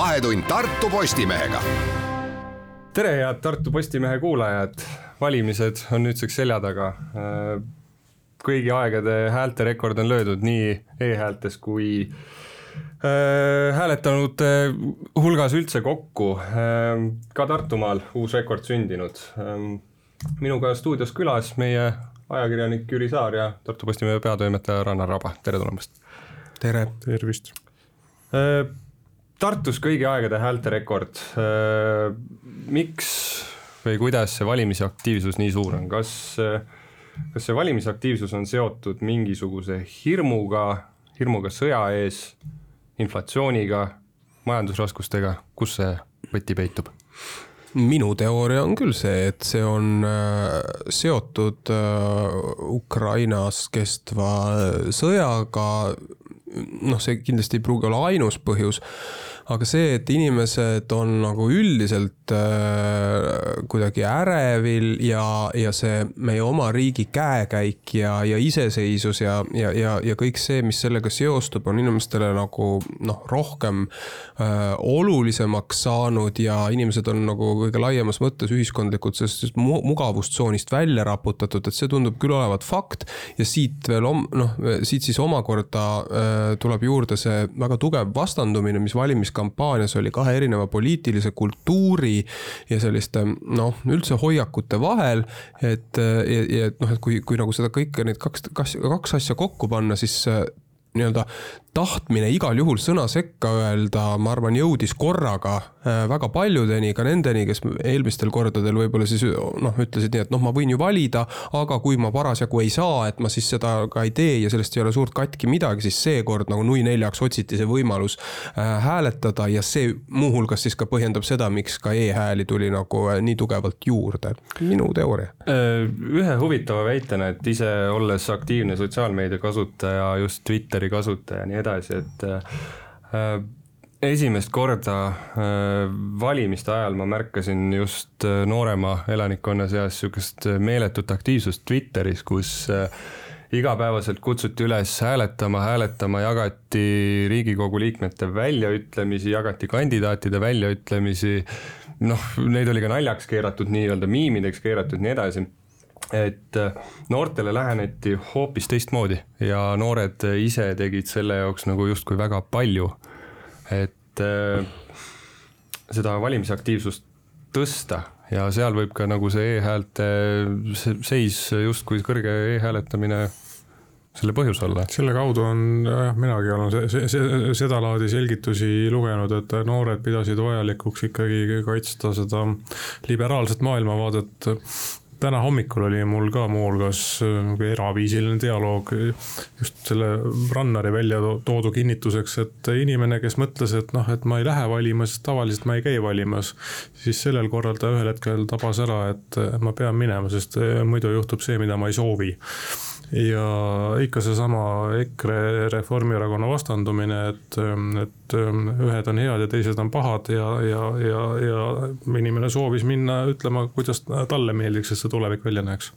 vahetund Tartu Postimehega. tere, head Tartu Postimehe kuulajad, valimised on nüüdseks selja taga. kõigi aegade häälterekord on löödud nii e-häältes kui äh, hääletanute hulgas üldse kokku. ka Tartumaal uus rekord sündinud. minuga stuudios külas meie ajakirjanik Jüri Saar ja Tartu Postimehe peatoimetaja Rannar Raba, tere tulemast. tere. tervist. Tartus kõigi aegade häälterekord. miks või kuidas see valimisaktiivsus nii suur on, kas, kas see valimisaktiivsus on seotud mingisuguse hirmuga, hirmuga sõja ees, inflatsiooniga, majandusraskustega, kus see võti peitub? minu teooria on küll see, et see on seotud Ukrainas kestva sõjaga. Noh, see kindlasti ei pruugi olla ainus põhjus aga see, et inimesed on nagu üldiselt äh, kuidagi ärevil ja, ja see meie oma riigi käekäik ja, ja iseseisvus ja, ja, ja, ja kõik see, mis sellega seostub, on inimestele nagu noh, rohkem äh, olulisemaks saanud ja inimesed on nagu kõige laiemas mõttes ühiskondlikult sellest mugavustsoonist välja raputatud, et see tundub küll olevat fakt. ja siit veel noh, siit siis omakorda äh, tuleb juurde see väga tugev vastandumine, mis valimiskampaanias kampaanias oli kahe erineva poliitilise kultuuri ja selliste noh, üldse hoiakute vahel. et, ja, ja noh, et kui, kui nagu seda kõike neid kaks, kaks, kaks asja kokku panna, siis nii-öelda tahtmine igal juhul sõna sekka öelda, ma arvan, jõudis korraga äh, väga paljudeni, ka nendeni, kes eelmistel kordadel võib-olla siis noh, ütlesid nii, et noh, ma võin ju valida, aga kui ma parasjagu ei saa, et ma siis seda ka ei tee ja sellest ei ole suurt katki midagi, siis seekord nagu nui neljaks otsiti see võimalus äh, hääletada ja see muuhulgas siis ka põhjendab seda, miks ka e-hääli tuli nagu äh, nii tugevalt juurde. minu teooria. ühe huvitava väitena, et ise olles aktiivne sotsiaalmeedia kasutaja, just Twitteri kasutaja, nii edasi, et äh, esimest korda äh, valimiste ajal ma märkasin just äh, noorema elanikkonna seas sihukest meeletut aktiivsust Twitteris, kus igapäevaselt kutsuti üles hääletama, hääletama, jagati riigikogu liikmete väljaütlemisi, jagati kandidaatide väljaütlemisi. noh, neid oli ka naljaks keeratud, nii-öelda miimideks keeratud, nii edasi et äh, noortele läheneti hoopis teistmoodi ja noored ise tegid selle jaoks nagu justkui väga palju. et äh, seda valimisaktiivsust tõsta ja seal võib ka nagu see e-häälte seis justkui kõrge e-hääletamine selle põhjus olla. selle kaudu on jah, minagi olen see, see, see, sedalaadi selgitusi lugenud, et noored pidasid vajalikuks ikkagi kaitsta seda liberaalset maailmavaadet täna hommikul oli mul ka muuhulgas äh, eraviisiline dialoog just selle Rannari välja toodu kinnituseks, et inimene, kes mõtles, et noh, et ma ei lähe valima, sest tavaliselt ma ei käi valimas. siis sellel korral ta ühel hetkel tabas ära, et ma pean minema, sest äh, muidu juhtub see, mida ma ei soovi ja ikka seesama EKRE Reformierakonna vastandumine, et, et ühed on head ja teised on pahad ja, ja, ja, ja inimene soovis minna ütlema, kuidas talle meeldiks, et see tulevik välja näeks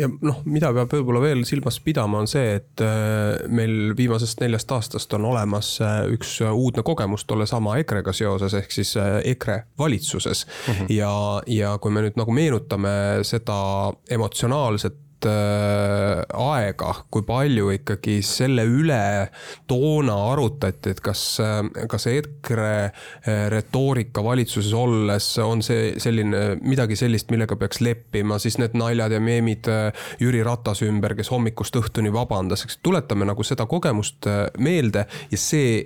ja noh, mida peab võib-olla veel silmas pidama, on see, et äh, meil viimasest neljast aastast on olemas äh, üks uudne kogemus tollesama EKRE-ga seoses, ehk siis äh, EKRE valitsuses mm. -hmm. ja, ja kui me nüüd nagu meenutame seda emotsionaalset aega, kui palju ikkagi selle üle toona arutati, et kas, äh, kas EKRE äh, retoorika valitsuses olles on see selline, midagi sellist, millega peaks leppima, siis need naljad ja meemid äh, Jüri Ratase ümber, kes hommikust õhtuni vabandas, eks tuletame nagu seda kogemust meelde ja see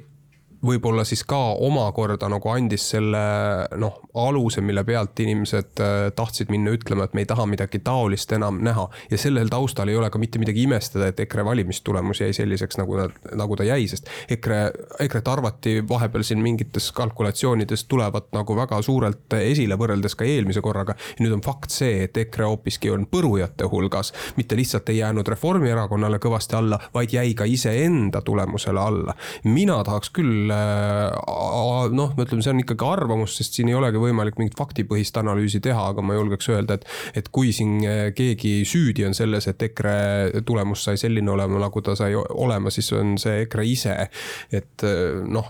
võib-olla siis ka omakorda nagu andis selle noh, aluse, mille pealt inimesed äh, tahtsid minna ütlema, et me ei taha midagi taolist enam näha. ja sellel taustal ei ole ka mitte midagi imestada, et EKRE valimistulemus jäi selliseks, nagu ta, nagu ta jäi, sest EKRE, EKRE-t arvati vahepeal siin mingites kalkulatsioonides tulevat nagu väga suurelt esile võrreldes ka eelmise korraga. nüüd on fakt see, et EKRE hoopiski on põrujate hulgas, mitte lihtsalt ei jäänud Reformierakonnale kõvasti alla, vaid jäi ka iseenda tulemusele alla. mina tahaks küll küll äh, noh, ütleme, see on ikkagi arvamus, sest siin ei olegi võimalik mingit faktipõhist analüüsi teha, aga ma julgeks öelda, et, et kui siin keegi süüdi on selles, et EKRE tulemus sai selline olema, nagu ta sai olema, siis on see EKRE ise. et noh,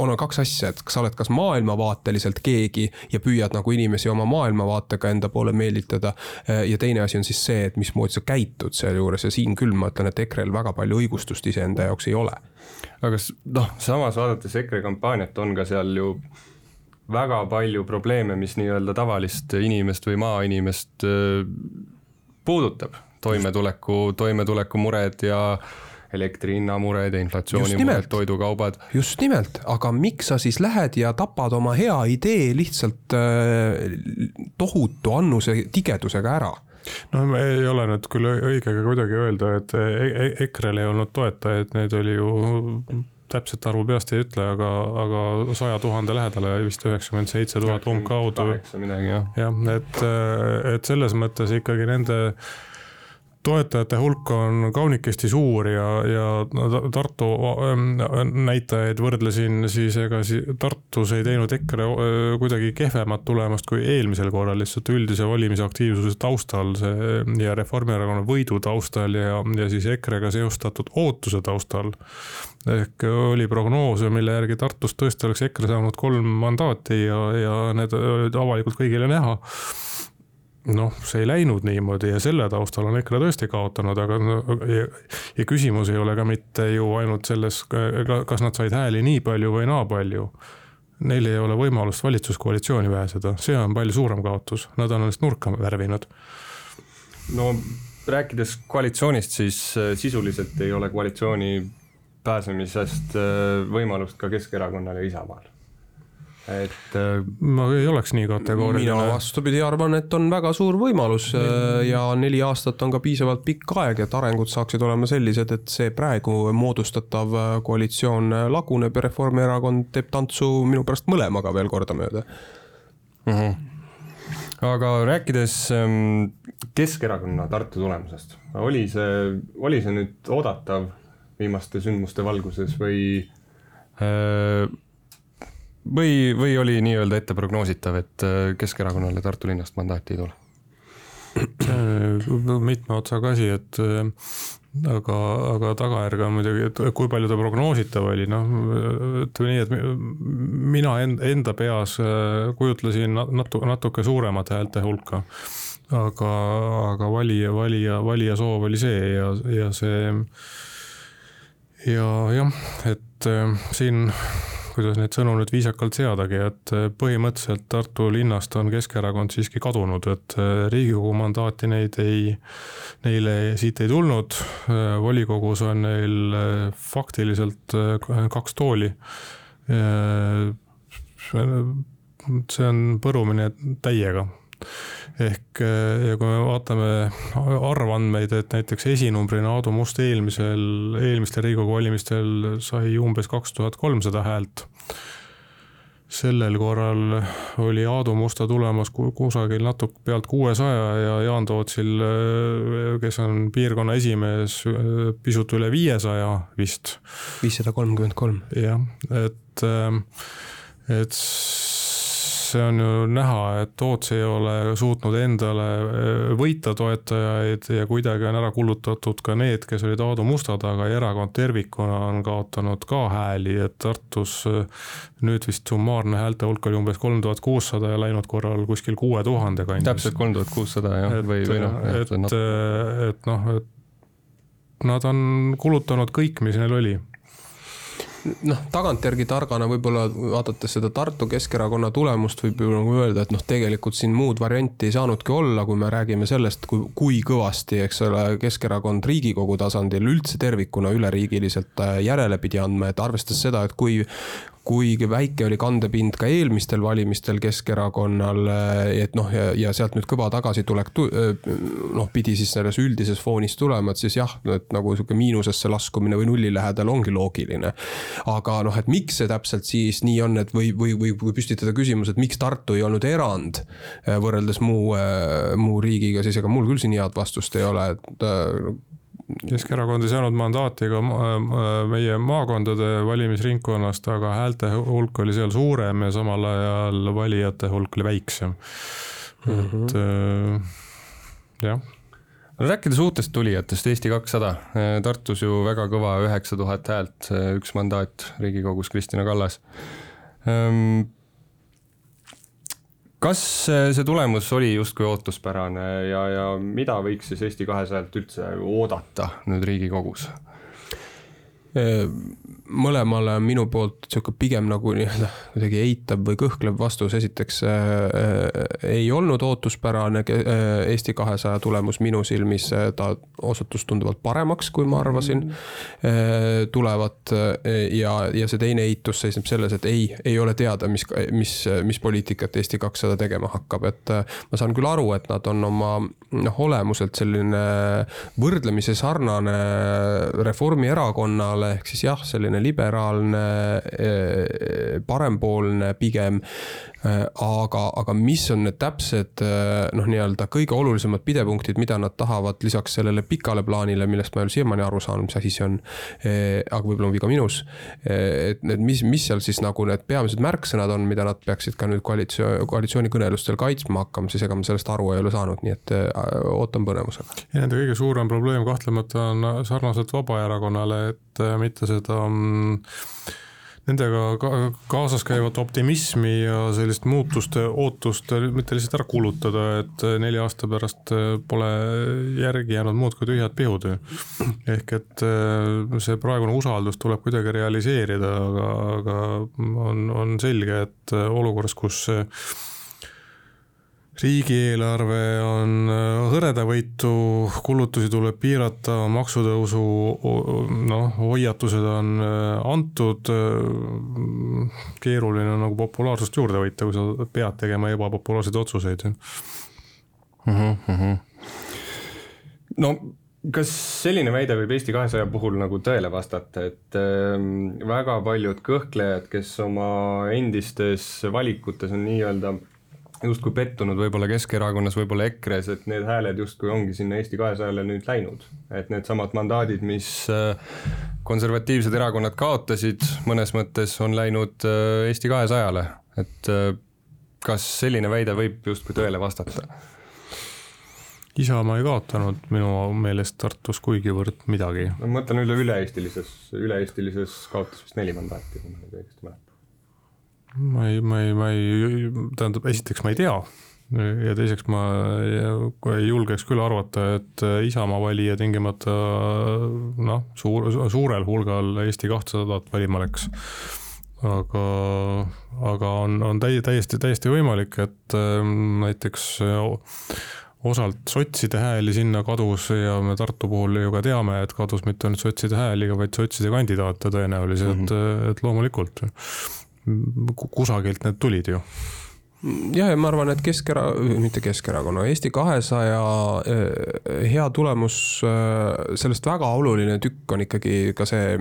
on kaks asja, et sa oled kas maailmavaateliselt keegi ja püüad nagu inimesi oma maailmavaatega enda poole meelitada. ja teine asi on siis see, et mismoodi sa käitud sealjuures ja siin küll ma ütlen, et EKRE-l väga palju õigustust iseenda jaoks ei ole. Aga noh, samas vaadates EKRE kampaaniat on ka seal ju väga palju probleeme, mis nii-öelda tavalist inimest või maainimest puudutab, toimetuleku, toimetulekumured ja elektri hinna mured ja inflatsiooni mured, toidukaubad. just nimelt, aga miks sa siis lähed ja tapad oma hea idee lihtsalt äh, tohutu annuse tigedusega ära? No ei ole nüüd küll õige ka kuidagi öelda, et e-, e-, EKRE-l ei olnud toetajaid, neid oli ju täpset arvu peast ei ütle, aga, aga saja tuhande lähedale vist üheksakümmend seitse tuhat umbkaudu. jah, et, et selles mõttes ikkagi nende toetajate hulk on kaunikesti suur ja, ja Tartu ähm, näitajaid võrdlesin, siis ega Tartus ei teinud EKRE äh, kuidagi kehvemat tulemust kui eelmisel korral, lihtsalt üldise valimisaktiivsuse taustal see ja Reformierakonna võidu taustal ja, ja siis EKRE-ga seostatud ootuse taustal. ehk oli prognoose, mille järgi Tartus tõesti oleks EKRE saanud kolm mandaati ja, ja need olid avalikult kõigile näha noh, see ei läinud niimoodi ja selle taustal on EKRE tõesti kaotanud, aga no, ja, ja küsimus ei ole ka mitte ju ainult selles, kas nad said hääli nii palju või naa palju. Neil ei ole võimalust valitsuskoalitsiooni pääseda, see on palju suurem kaotus, nad on ennast nurka värvinud. no rääkides koalitsioonist, siis äh, sisuliselt ei ole koalitsiooni pääsemisest äh, võimalust ka Keskerakonnal ja Isamaal et äh, ma ei oleks nii kategooriline. mina vastupidi arvan, et on väga suur võimalus äh, ja neli aastat on ka piisavalt pikk aeg, et arengud saaksid olema sellised, et see praegu moodustatav äh, koalitsioon laguneb ja Reformierakond teeb tantsu minu pärast mõlemaga veel kordamööda mm. -hmm aga rääkides ähm, Keskerakonna Tartu tulemusest, oli see, oli see nüüd oodatav viimaste sündmuste valguses või või, või oli nii-öelda ette prognoositav, et äh, Keskerakonnale Tartu linnast mandaati ei tule? mitme otsaga asi, et äh, aga, aga tagajärg on muidugi, et kui palju ta prognoositav oli, noh ütleme nii, et mina enda peas äh, kujutlesin natu-, natuke suuremat häälte hulka. aga, aga valija, valija, valija soov oli see ja, ja see ja jah, et siin kuidas neid sõnu nüüd viisakalt seadagi, et äh, põhimõtteliselt Tartu linnast on Keskerakond siiski kadunud, et äh, Riigikogu mandaati neid ei, neile siit ei tulnud. Äh, volikogus on neil faktiliselt kaks tooli. see on põrumine täiega ehk ja kui me vaatame arvandmeid, et näiteks esinumbrina Aadu Must eelmisel, eelmistel Riigikogu valimistel sai umbes kaks tuhat kolmsada häält sellel korral oli Aadu Musta tulemas kusagil natuke pealt kuuesaja ja Jaan Tootsil, kes on piirkonna esimees, pisut üle viiesaja vist. viissada kolmkümmend kolm. jah, et, et see on ju näha, et Toots ei ole suutnud endale äh, võita toetajaid ja kuidagi on ära kulutatud ka need, kes olid Aadu Musta taga ja erakond tervikuna on kaotanud ka hääli, et Tartus äh, nüüd vist summaarne häälte hulk oli umbes kolm tuhat kuussada ja läinud korral kuskil kuue tuhande kandis. täpselt kolm tuhat kuussada jah, või, või noh. et, et, et noh, et nad on kulutanud kõik, mis neil oli noh, tagantjärgi targana võib-olla vaadates seda Tartu Keskerakonna tulemust võib ju nagu öelda, et noh, tegelikult siin muud varianti ei saanudki olla, kui me räägime sellest, kui, kui kõvasti, eks ole, Keskerakond Riigikogu tasandil üldse tervikuna üleriigiliselt äh, järele pidi andma, et arvestades seda, et kui kuigi väike oli kandepind ka eelmistel valimistel Keskerakonnal, et noh, ja, ja sealt nüüd kõva tagasitulek noh, pidi siis selles üldises foonis tulema, et siis jah, et nagu sihuke miinusesse laskumine või nulli lähedal ongi loogiline. aga noh, et miks see täpselt siis nii on, et või, või, või kui püstitada küsimus, et miks Tartu ei olnud erand võrreldes muu, muu riigiga, siis ega mul küll siin head vastust ei ole, et Keskerakond ei saanud mandaati ka ma- ma- meie maakondade valimisringkonnast, aga häälte hulk oli seal suurem ja samal ajal valijate hulk oli väiksem. et äh, jah, rääkides uutest tulijatest, Eesti kakssada, Tartus ju väga kõva üheksa tuhat häält, üks mandaat Riigikogus, Kristina Kallas. Kas see tulemus oli justkui ootuspärane ja, ja mida võiks siis Eesti kahesajalt üldse oodata nüüd Riigikogus? Mõlemale on minu poolt sihuke pigem nagu nii-öelda kuidagi eitav või kõhklev vastus, esiteks äh, ei olnud ootuspärane äh, Eesti kahesaja tulemus minu silmis, ta osutus tunduvalt paremaks, kui ma arvasin äh, tulevat äh, ja, ja see teine eitus seisneb selles, et ei, ei ole teada, mis, mis, mis poliitikat Eesti kakssada tegema hakkab, et äh, ma saan küll aru, et nad on oma noh, olemuselt selline võrdlemisi sarnane Reformierakonnale ehk siis jah, selline liberaalne, parempoolne pigem. aga, aga mis on need täpsed noh, nii-öelda kõige olulisemad pidepunktid, mida nad tahavad lisaks sellele pikale plaanile, millest ma ei ole siiamaani aru saanud, mis asi see on. aga võib-olla on viga minus. et need, mis, mis seal siis nagu need peamised märksõnad on, mida nad peaksid ka nüüd koalitsioon, koalitsioonikõnelustel kaitsma hakkama, siis ega ma sellest aru ei ole saanud, nii et äh, ootan põnevusega. ja nende kõige suurem probleem kahtlemata on sarnaselt Vabaerakonnale, et äh, mitte seda mm, nendega ka kaasas käivat optimismi ja sellist muutuste ootust mitte lihtsalt ära kulutada, et nelja aasta pärast äh, pole järgi jäänud muud kui tühjad pihud. ehk et äh, see praegune usaldus tuleb kuidagi realiseerida, aga, aga on, on selge, et äh, olukorras, kus riigieelarve on äh, hõredavõitu, kulutusi tuleb piirata, maksutõusu noh, hoiatused on äh, antud. keeruline on nagu populaarsust juurde võita, kui sa pead tegema ebapopulaarseid otsuseid. no kas selline väide võib Eesti kahesaja puhul nagu tõele vastata, et ähm, väga paljud kõhklejad, kes oma endistes valikutes on nii-öelda justkui pettunud võib-olla Keskerakonnas, võib-olla EKRE-s, et need hääled justkui ongi sinna Eesti kahesajale nüüd läinud. et needsamad mandaadid, mis äh, konservatiivsed erakonnad kaotasid, mõnes mõttes on läinud äh, Eesti kahesajale, et äh, kas selline väide võib justkui tõele vastata? Isamaa ei kaotanud minu meelest Tartus kuigivõrd midagi. ma mõtlen üle üle-eestilises, üle-eestilises kaotas vist neli mandaati, kui ma nüüd õigesti mäletan. Ma ei, ma ei, ma ei, tähendab, esiteks ma ei tea ja teiseks ma ei, julgeks küll arvata, et Isamaa valija tingimata noh, suur, suurel hulgal Eesti kahtesadat valima läks. aga, aga on, on täi-, täiesti, täiesti võimalik, et ähm, näiteks osalt sotside hääli sinna kadus ja me Tartu puhul ju ka teame, et kadus mitte ainult sotside hääli, vaid sotside kandidaate tõenäoliselt mm, -hmm. et loomulikult kusagilt need tulid ju. jah, ja ma arvan, et Keskera-, mitte Keskerakonna, Eesti kahesaja hea tulemus, sellest väga oluline tükk on ikkagi ka see,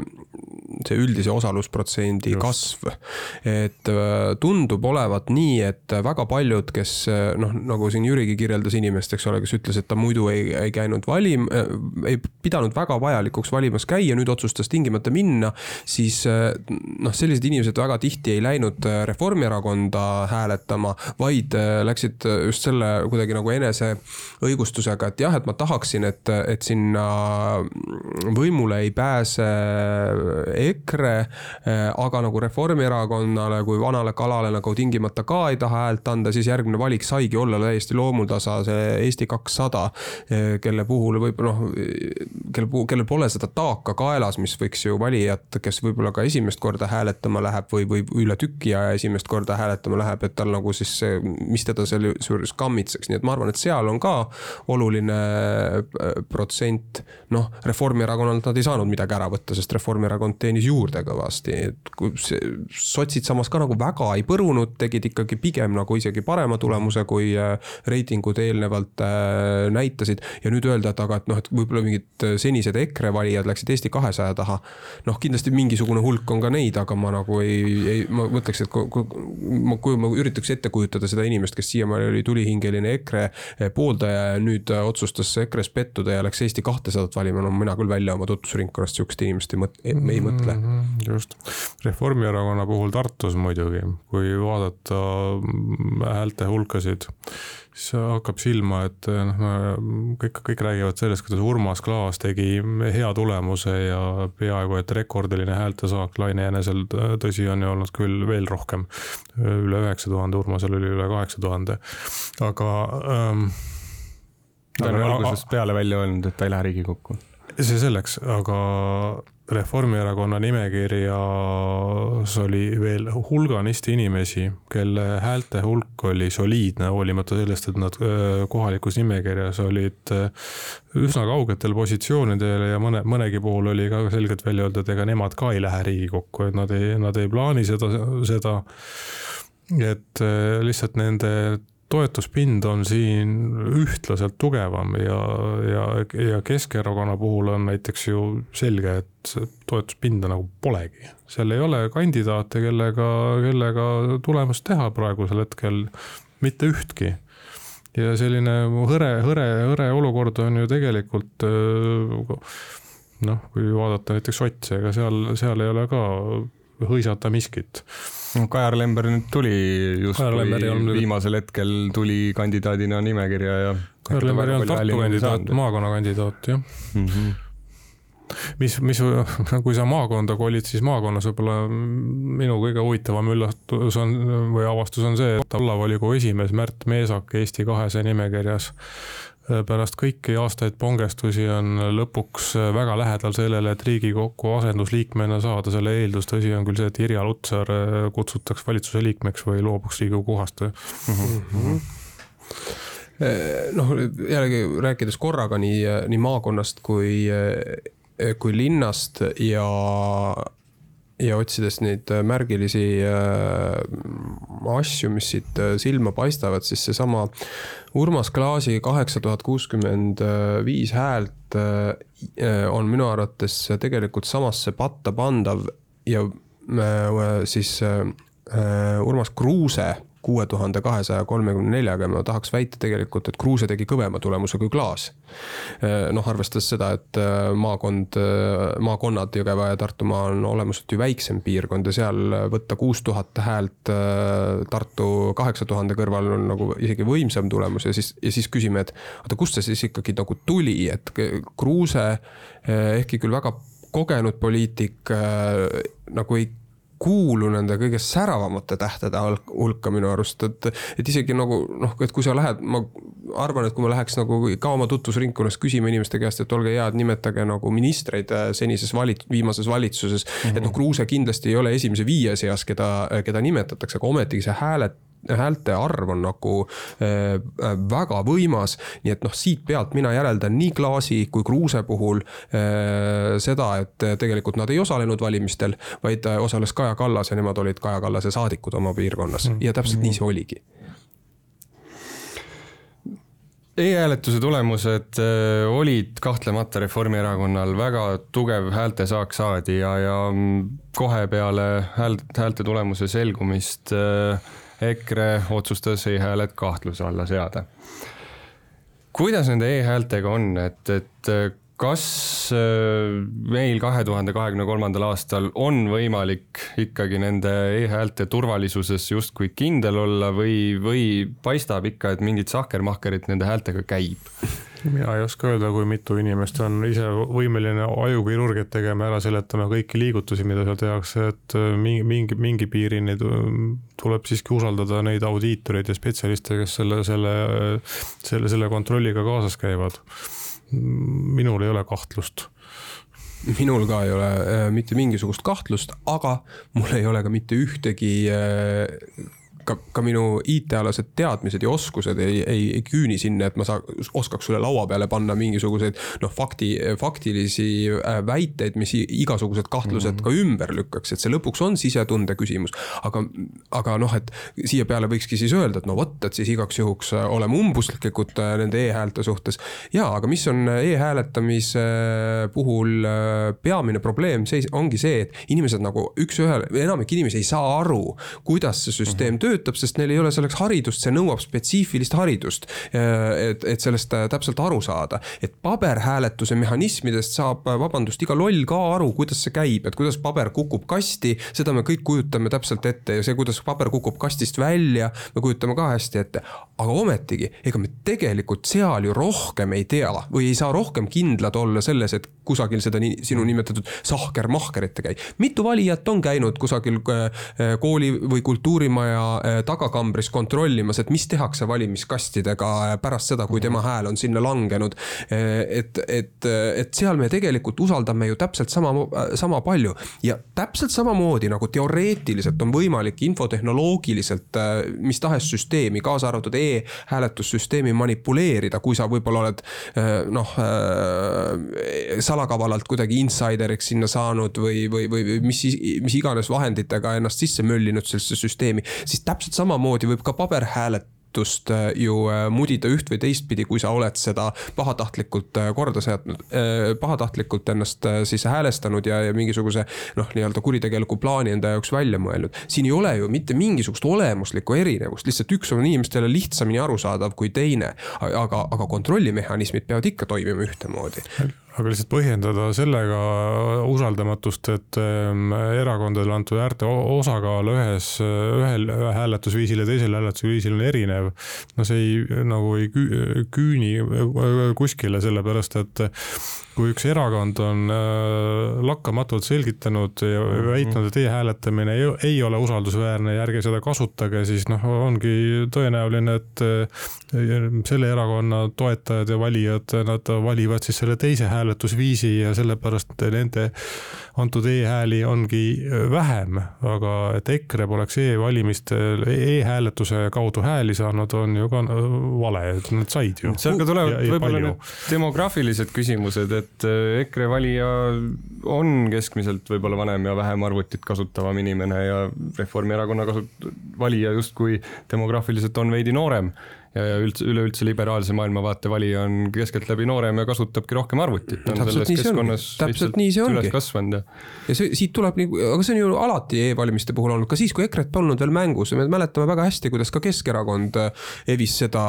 see üldise osalusprotsendi kasv. et äh, tundub olevat nii, et väga paljud, kes äh, noh, nagu siin Jürigi kirjeldas inimest, eks ole, kes ütles, et ta muidu ei, ei käinud valim-, ei pidanud väga vajalikuks valimas käia, nüüd otsustas tingimata minna, siis äh, noh, sellised inimesed väga tihti ei läinud äh, Reformierakonda hääletama, vaid äh, läksid äh, just selle kuidagi nagu enese õigustusega, et jah, et ma tahaksin, et, et sinna võimule ei pääse EKRE, aga nagu Reformierakonnale kui vanale kalale nagu tingimata ka ei taha häält anda, siis järgmine valik saigi olla täiesti loomultasa see Eesti kakssada, kelle puhul võib noh, kelle puhul, kellel pole seda taaka kaelas, mis võiks ju valijat, kes võib-olla ka esimest korda hääletama läheb või, või üle tüki aja esimest korda hääletama läheb, et tal nagu siis mis teda selle juures kammitseks, nii et ma arvan, et seal on ka oluline äh, protsent. noh, Reformierakonnalt nad ei saanud midagi ära võtta, sest Reformierakond teenis teenis juurde kõvasti, et kui sotsid samas ka nagu väga ei põrunud, tegid ikkagi pigem nagu isegi parema tulemuse, kui äh, reitingud eelnevalt äh, näitasid. ja nüüd öelda, et aga, et noh, et võib-olla mingid senised EKRE valijad läksid Eesti kahesaja taha. noh, kindlasti mingisugune hulk on ka neid, aga ma nagu ei, ei, ma mõtleks, et kui ma, kui ma üritaks ette kujutada seda inimest, kes siiamaani oli tulihingeline EKRE pooldaja ja nüüd otsustas EKRE-s pettuda ja läks Eesti kahtesadat valima, no mina küll välja oma tutvusringkonnast sihukest inimest ei mõtle, ei mõtle. Mhm, just, Reformierakonna puhul Tartus muidugi, kui vaadata häälte hulkasid, siis hakkab silma, et noh, kõik, kõik räägivad sellest, kuidas Urmas Klaas tegi hea tulemuse ja peaaegu et rekordiline häältesaak, Laine Jänesel tõsi on ju olnud küll veel rohkem, üle üheksa tuhande, Urmasel oli üle kaheksa tuhande, aga ähm, ta on algusest peale välja öelnud, et ta ei lähe Riigikokku. see selleks, aga Reformierakonna nimekirjas oli veel hulganisti inimesi, kelle häälte hulk oli soliidne, hoolimata sellest, et nad kohalikus nimekirjas olid üsna kaugetel positsioonidel ja mõne, mõnegi puhul oli ka selgelt välja öeldud, et ega nemad ka ei lähe Riigikokku, et nad ei, nad ei plaani seda, seda. et lihtsalt nende toetuspind on siin ühtlaselt tugevam ja, ja, ja Keskerakonna puhul on näiteks ju selge, et toetuspinda nagu polegi. seal ei ole kandidaate, kellega, kellega tulemust teha praegusel hetkel mitte ühtki. ja selline hõre, hõre, hõre olukord on ju tegelikult noh, kui vaadata näiteks sotse, ega seal, seal ei ole ka hõisata miskit Kajar Lember nüüd tuli justkui viimasel hetkel tuli kandidaadina nimekirja ja. Kajar Lember ei olnud Tartu kandidaat, maakonna kandidaat jah mm. -hmm mis, mis, kui sa maakonda kolid, siis maakonnas võib-olla minu kõige huvitavam üllatus on või avastus on see, et vallavolikogu esimees Märt Meesak Eesti kahesaja nimekirjas pärast kõiki aastaid pongestusi on lõpuks väga lähedal sellele, et Riigikokku asendusliikmena saada, selle eeldus tõsi on küll see, et Irja Lutsar kutsutaks valitsuse liikmeks või loobuks Riigikogu kohast mm. -hmm. noh, jällegi rääkides korraga nii, nii maakonnast kui, kui linnast ja ja otsides neid äh, märgilisi äh, asju, mis siit äh, silma paistavad, siis seesama Urmas Klaasi kaheksa tuhat kuuskümmend viis häält on minu arvates tegelikult samasse patta pandav ja siis Urmas Kruuse kuue tuhande kahesaja kolmekümne neljaga ja ma tahaks väita tegelikult, et Kruuse tegi kõvema tulemuse kui Klaas. noh, arvestades seda, et äh, maakond, äh, maakonnad Jõgeva ja Tartumaa on olemuselt ju väiksem piirkond ja seal võtta kuus tuhat häält äh, Tartu kaheksa tuhande kõrval on nagu isegi võimsam tulemus ja siis, ja siis küsime, et oota, kust see siis ikkagi nagu tuli, et Kruuse ehkki küll väga kogenud poliitik nagu ei kuulu nende kõige säravamate tähtede hulka minu arust, et, et isegi nagu noh, et kui sa lähed, ma arvan, et kui ma läheks nagu ka oma tutvusringkonnas küsima inimeste käest, et olge head, nimetage nagu ministreid äh, senises valit-, viimases valitsuses mm. -hmm. et noh, Kruuse kindlasti ei ole esimese viie seas, keda, keda nimetatakse, aga ometigi see hääle häälte arv on nagu äh, äh, väga võimas. nii et noh, siit pealt mina järeldan nii Klaasi kui Kruuse puhul äh, seda, et tegelikult nad ei osalenud valimistel, vaid osales Kaja Kallas ja nemad olid Kaja Kallase saadikud oma piirkonnas. Ja täpselt nii see oligi. E-hääletuse tulemused olid kahtlemata Reformierakonnal väga tugev häältesaak saadi ja, ja kohe peale häält, häälte tulemuse selgumist äh, EKRE otsustas e-hääled kahtluse alla seada. kuidas nende e-häältega on, et, et kas äh, meil kahe tuhande kahekümne kolmandal aastal on võimalik ikkagi nende e-häälte turvalisuses justkui kindel olla või, või paistab ikka, et mingit sahkermahkerit nende häältega käib? Mina ei oska öelda, kui mitu inimest on ise võimeline ajukirurgiat tegema, ära seletama kõiki liigutusi, mida seal tehakse, et äh, mingi, mingi, mingi piirini tuleb siiski usaldada neid audiitoreid ja spetsialiste, kes selle, selle, selle, selle kontrolliga kaasas käivad. minul ei ole kahtlust minul ka ei ole äh, mitte mingisugust kahtlust, aga mul ei ole ka mitte ühtegi äh, ka, ka minu IT-alased teadmised ja oskused ei, ei, ei küüni sinna, et ma saa-, oskaks sulle laua peale panna mingisuguseid noh, fakti, faktilisi äh, väiteid, mis igasugused kahtlused mm -hmm. ka ümber lükkaks, et see lõpuks on sisetunde küsimus. aga, aga noh, et siia peale võikski siis öelda, et no vot, et siis igaks juhuks äh, oleme umbuslikud äh, nende e-häälte suhtes. ja, aga mis on e-hääletamise puhul peamine probleem, see ongi see, et inimesed nagu üks-ühele, enamik inimesi ei saa aru, kuidas see süsteem mm -hmm. töötab, sest neil ei ole selleks haridust, see nõuab spetsiifilist haridust. et, et sellest täpselt aru saada, et paberhääletuse mehhanismidest saab, vabandust, iga loll ka aru, kuidas see käib, et kuidas paber kukub kasti, seda me kõik kujutame täpselt ette ja see, kuidas paber kukub kastist välja, me kujutame ka hästi ette. aga ometigi, ega me tegelikult seal ju rohkem ei tea või ei saa rohkem kindlad olla selles, et kusagil seda nii, sinu nimetatud sahker-mahkerit ei käi. mitu valijat on käinud kusagil äh, kooli või kultuurimaja äh, tagakambris kontrollimas, et mis tehakse valimiskastidega äh, pärast seda, kui tema hääl on sinna langenud. et, et, et seal me tegelikult usaldame ju täpselt sama, sama palju ja täpselt samamoodi nagu teoreetiliselt on võimalik infotehnoloogiliselt mis tahes süsteemi, kaasa arvatud e-hääletussüsteemi manipuleerida, kui sa võib-olla oled noh salakavalalt kuidagi insideriks sinna saanud või, või, või mis, mis iganes vahenditega ennast sisse möllinud sellesse süsteemi, siis täpselt samamoodi võib ka paberhääletada väärtust äh, ju äh, mudida üht või teistpidi, kui sa oled seda pahatahtlikult äh, korda seadnud, pahatahtlikult ennast siis häälestanud ja, ja mingisuguse noh, nii-öelda kuritegeliku plaani enda jaoks välja mõelnud. siin ei ole ju mitte mingisugust olemuslikku erinevust, lihtsalt üks on inimestele lihtsamini arusaadav kui teine. aga, aga kontrollimehhanismid peavad ikka toimima ühtemoodi aga lihtsalt põhjendada sellega usaldamatust, et ähm, erakondadele antud häälte osakaal ühes, ühel hääletusviisil ja teisel hääletusviisil on erinev. no see ei, nagu ei küüni kuskile, sellepärast et kui üks erakond on äh, lakkamatult selgitanud ja mhm. väitnud, et e-hääletamine ei, ei ole usaldusväärne ja ärge seda kasutage, siis noh, ongi tõenäoline, et äh, selle erakonna toetajad ja valijad, nad valivad siis selle teise hääletusviisi ja sellepärast nende antud e-hääli ongi vähem, aga et EKRE poleks e-valimistel e-hääletuse kaudu hääli saanud, on ju ka vale, et nad said ju. seal ka tulevad võib-olla need demograafilised küsimused, et EKRE valija on keskmiselt võib-olla vanem ja vähem arvutit kasutavam inimene ja Reformierakonna kasut-, valija justkui demograafiliselt on veidi noorem ja, ja üldse, üleüldse liberaalse maailmavaate valija on keskeltläbi noorem ja kasutabki rohkem arvutit. täpselt nii see ongi, täpselt nii see ongi. kasvanud ja. ja see, siit tuleb nagu, aga see on ju alati e-valimiste puhul olnud, ka siis, kui EKRE-t polnud veel mängus, me mäletame väga hästi, kuidas ka Keskerakond äh, evis seda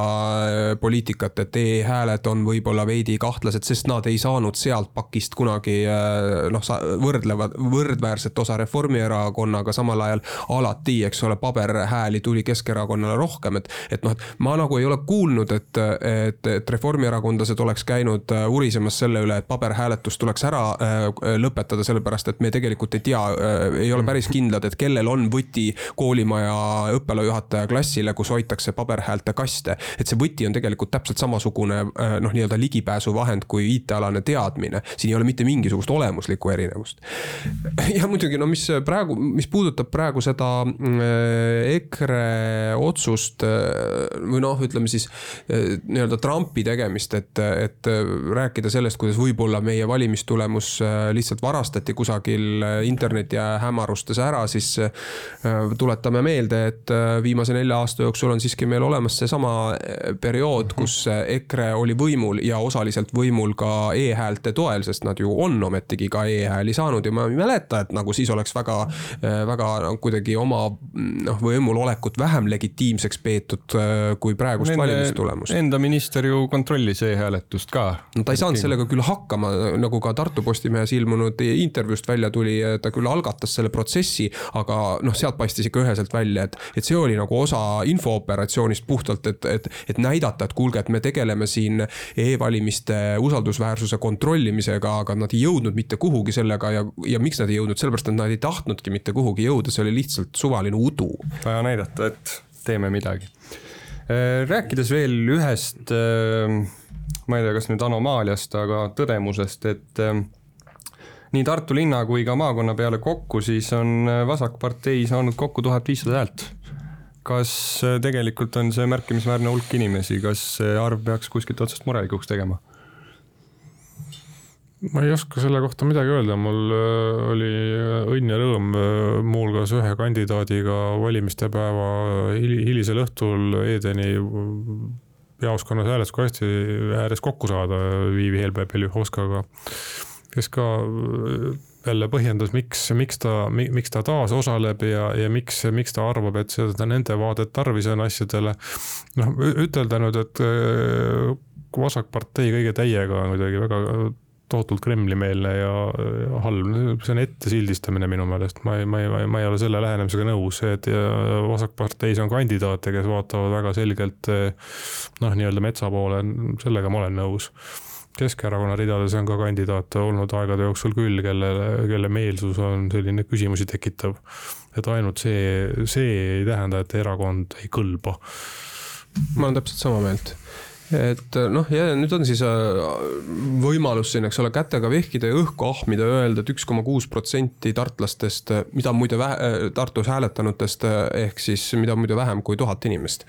äh, poliitikat, et e-hääled on võib-olla veidi kahtlased, sest nad ei saanud sealt pakist kunagi äh, noh, võrdlevad, võrdväärset osa Reformierakonnaga, samal ajal alati, eks ole, paberhääli tuli Keskerakonnale rohkem, et, et noh, et ma nagu ei ole kuulnud, et, et, et reformierakondlased oleks käinud äh, urisemas selle üle, et paberhääletus tuleks ära äh, lõpetada, sellepärast et me tegelikult ei tea, äh, ei ole päris kindlad, et kellel on võti koolimaja õppealajuhataja klassile, kus hoitakse paberhäälte kaste. et see võti on tegelikult täpselt samasugune noh, nii-öelda ligipääsuvahend kui IT-alane teadmine, siin ei ole mitte mingisugust olemuslikku erinevust. ja muidugi no mis praegu, mis puudutab praegu seda EKRE otsust või noh, noh, ütleme siis eh, nii-öelda Trumpi tegemist, et, et rääkida sellest, kuidas võib-olla meie valimistulemus eh, lihtsalt varastati kusagil eh, interneti hämarustes ära, siis tuletame meelde, et viimase nelja aasta jooksul on siiski meil olemas seesama periood, mhm. kus EKRE oli võimul ja osaliselt võimul ka e-häälte toel, sest nad ju on ometigi ka e-hääli saanud ja ma ei mäleta, et nagu siis oleks väga, väga kuidagi oma noh, võimul olekut vähem legitiimseks peetud kui praegust Nende valimistulemust. Enda minister ju kontrollis e-hääletust ka. no ta ei saanud sellega küll hakkama, nagu ka Tartu Postimehes ilmunud intervjuust välja tuli, ta küll algatas selle protsessi, aga noh, sealt paistis ikka üheselt välja, et, et see oli nagu osa infooperatsioonist puhtalt, et, et, et näidata, et kuulge, et me tegeleme siin e-valimiste usaldusväärsuse kontrollimisega, aga nad ei jõudnud mitte kuhugi sellega ja, ja miks nad ei jõudnud, sellepärast et nad ei tahtnudki mitte kuhugi jõuda, see oli lihtsalt suvaline udu. vaja näidata, et teeme midagi rääkides veel ühest, äh, ma ei tea, kas nüüd anomaaliast, aga tõdemusest, et äh, nii Tartu linna kui ka maakonna peale kokku, siis on Vasakpartei saanud kokku tuhat viissada häält kas tegelikult on see märkimisväärne hulk inimesi, kas see arv peaks kuskilt otsast murelikuks tegema? Ma ei oska selle kohta midagi öelda, mul äh, oli äh, õnn ja rõõm äh, muuhulgas ühe kandidaadiga valimiste päeva hilisel õhtul Edeni jaoskonnas hääletuskasti ääres kokku saada Viivi Helbe-Beljuhovskaga, kes ka jälle põhjendas, miks, miks ta, miks ta taas osaleb ja, ja miks, miks ta arvab, et seda nende vaadet tarvis on asjadele. noh, ütelda nüüd, et vasakpartei kõige täiega on kuidagi väga tohutult Kremli-meelne ja, ja halb, see on ettesildistamine minu meelest, ma ei, ma ei, ma ei ole selle lähenemisega nõus, et vasakparteis on kandidaate, kes vaatavad väga selgelt noh, nii-öelda metsa poole, sellega ma olen nõus. Keskerakonna ridades on ka kandidaate olnud aegade jooksul küll, kellele, kelle meelsus on selline küsimusi tekitav. et ainult see, see ei tähenda, et erakond ei kõlba. ma olen täpselt sama meelt et noh, ja nüüd on siis äh, võimalus siin, eks ole, kätega vehkida ja õhku ahmida, öelda, et üks koma kuus protsenti tartlastest, mida muide vähe, äh, Tartus hääletanutest äh, ehk siis mida muide vähem kui tuhat inimest.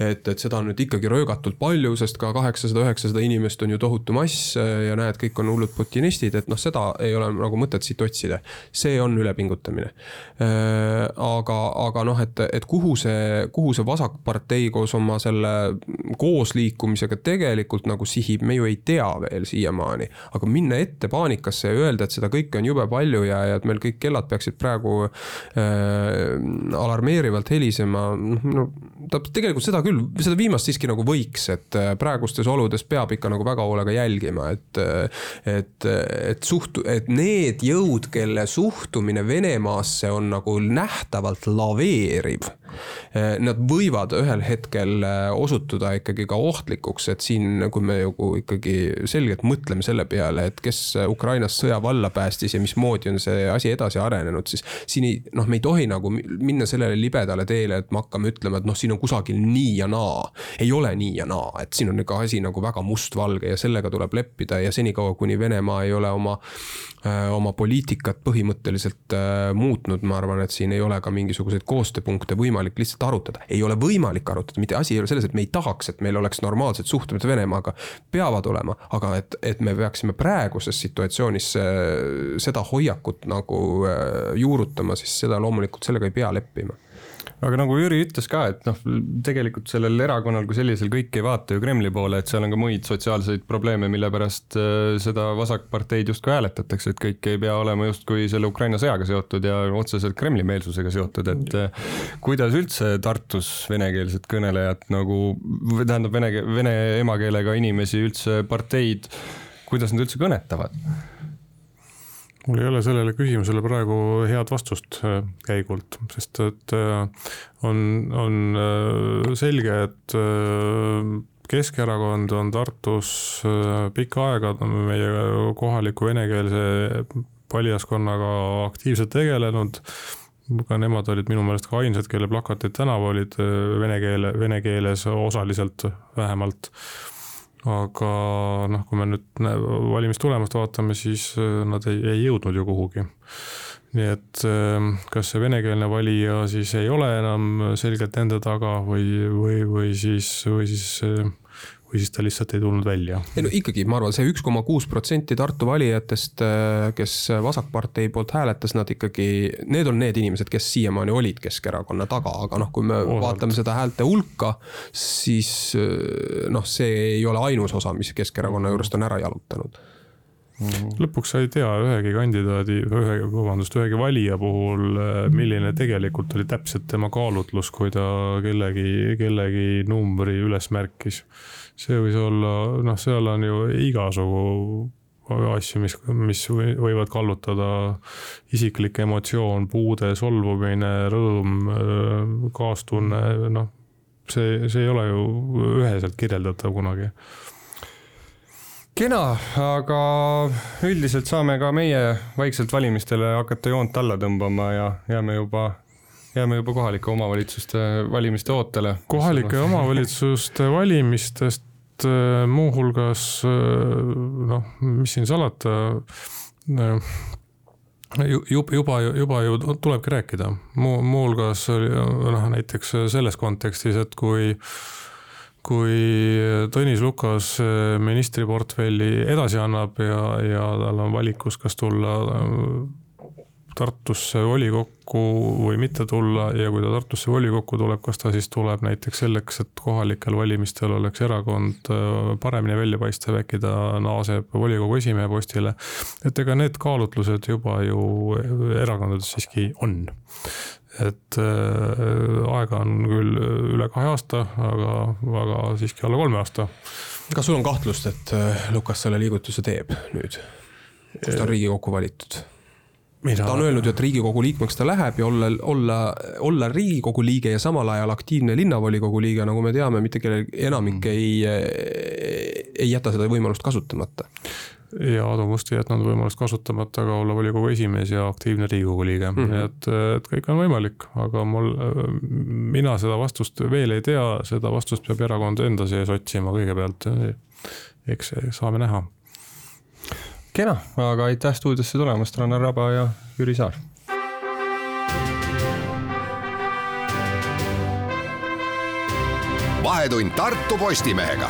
et, et seda on nüüd ikkagi röögatult palju, sest ka kaheksasada, üheksasada inimest on ju tohutu mass ja näed, kõik on hullud putinistid, et noh, seda ei ole nagu mõtet siit otsida. see on ülepingutamine. aga, aga noh, et, et kuhu see, kuhu see vasakpartei koos oma selle koosliikumise liikumisega tegelikult nagu sihib, me ju ei tea veel siiamaani. aga minna ette paanikasse ja öelda, et seda kõike on jube palju ja, ja et meil kõik kellad peaksid praegu äh, alarmeerivalt helisema, noh no ta tegelikult seda küll, seda viimast siiski nagu võiks, et äh, praegustes oludes peab ikka nagu väga hoolega jälgima, et äh, et, et suht-, et need jõud, kelle suhtumine Venemaasse on nagu nähtavalt laveeriv Eh, nad võivad ühel hetkel osutuda ikkagi ka ohtlikuks, et siin, kui me ju ikkagi selgelt mõtleme selle peale, et kes Ukrainas sõja valla päästis ja mismoodi on see asi edasi arenenud, siis siin ei, noh, me ei tohi nagu minna sellele libedale teele, et me hakkame ütlema, et noh, siin on kusagil nii ja naa. ei ole nii ja naa, et siin on ikka asi nagu väga mustvalge ja sellega tuleb leppida ja senikaua, kuni Venemaa ei ole oma Äh, oma poliitikat põhimõtteliselt äh, muutnud, ma arvan, et siin ei ole ka mingisuguseid koostööpunkte võimalik lihtsalt arutada. ei ole võimalik arutada, mitte asi ei ole selles, et me ei tahaks, et meil oleks normaalsed suhtlemised Venemaaga. peavad olema, aga et, et me peaksime praeguses situatsioonis äh, seda hoiakut nagu juurutama, siis seda loomulikult sellega ei pea leppima aga nagu Jüri ütles ka, et noh, tegelikult sellel erakonnal kui sellisel kõik ei vaata ju Kremli poole, et seal on ka muid sotsiaalseid probleeme, mille pärast äh, seda vasakparteid justkui hääletatakse, et kõik ei pea olema justkui selle Ukraina sõjaga seotud ja otseselt Kremli meelsusega seotud, et äh, kuidas üldse Tartus venekeelsed kõnelejad nagu, tähendab vene, vene emakeelega inimesi üldse parteid, kuidas nad üldse kõnetavad? Mul ei ole sellele küsimusele praegu head vastust äh, käigult, sest et äh, on, on äh, selge, et Keskerakond on Tartus pikka aega meie kohaliku venekeelse valijaskonnaga aktiivselt tegelenud. ka nemad olid minu meelest ka ainsad, kelle plakatid tänaval olid vene keele, vene keeles osaliselt vähemalt aga noh, kui me nüüd valimistulemust vaatame, siis äh, nad ei, ei jõudnud ju kuhugi. nii et ähm, kas see venekeelne valija siis ei ole enam selgelt enda taga või, või, või siis, või siis äh, või siis ta lihtsalt ei tulnud välja. ei no ikkagi, ma arvan see, see üks koma kuus protsenti Tartu valijatest, äh, kes Vasakpartei poolt hääletas, nad ikkagi, need on need inimesed, kes siiamaani olid Keskerakonna taga, aga noh, kui me Osalt. vaatame seda häälte hulka, siis äh, noh, see ei ole ainus osa, mis Keskerakonna juurest on ära jalutanud lõpuks sa ei tea ühegi kandidaadi, ühe, vabandust, ühegi valija puhul, äh, milline tegelikult oli täpselt tema kaalutlus, kui ta kellegi, kellegi numbri üles märkis see võis olla, noh, seal on ju igasugu asju, mis, mis võivad kallutada. isiklik emotsioon, puude, solvumine, rõõm, kaastunne, noh, see, see ei ole ju üheselt kirjeldatav kunagi. Kena, aga üldiselt saame ka meie vaikselt valimistele hakata joont alla tõmbama ja jääme juba jääme juba kohalike omavalitsuste valimiste ootele. kohalike omavalitsuste valimistest äh, muuhulgas äh, noh, mis siin salata, äh, ju- juba, juba, juba ju tulebki rääkida, muu, muuhulgas noh, näiteks selles kontekstis, et kui kui Tõnis Lukas ministriportfelli edasi annab ja, ja tal on valikus, kas tulla Tartusse volikokku või mitte tulla ja kui ta Tartusse volikokku tuleb, kas ta siis tuleb näiteks selleks, et kohalikel valimistel oleks erakond äh, paremini väljapaistev, äkki ta naaseb volikogu esimehe postile. et ega need kaalutlused juba ju erakondades siiski on et äh, aega on küll üle kahe aasta, aga, aga siiski alla kolme aasta. kas sul on kahtlust, et äh, Lukas selle liigutuse teeb nüüd, kus ta on Riigikokku valitud? Mida? ta on öelnud ju, et Riigikogu liikmeks ta läheb ja olla, olla, olla Riigikogu liige ja samal ajal aktiivne linnavolikogu liige, nagu me teame, mitte kellel, enamik ei, ei jäta seda võimalust kasutamata. ja Aadu Must ei jätnud võimalust kasutamata ka olla volikogu esimees ja aktiivne Riigikogu liige mm, -hmm. et, et kõik on võimalik, aga mul, mina seda vastust veel ei tea, seda vastust peab erakond enda sees otsima kõigepealt. eks saame näha kena, aga aitäh stuudiosse tulemast, Rannar Raba ja Jüri Saar. vahetund Tartu Postimehega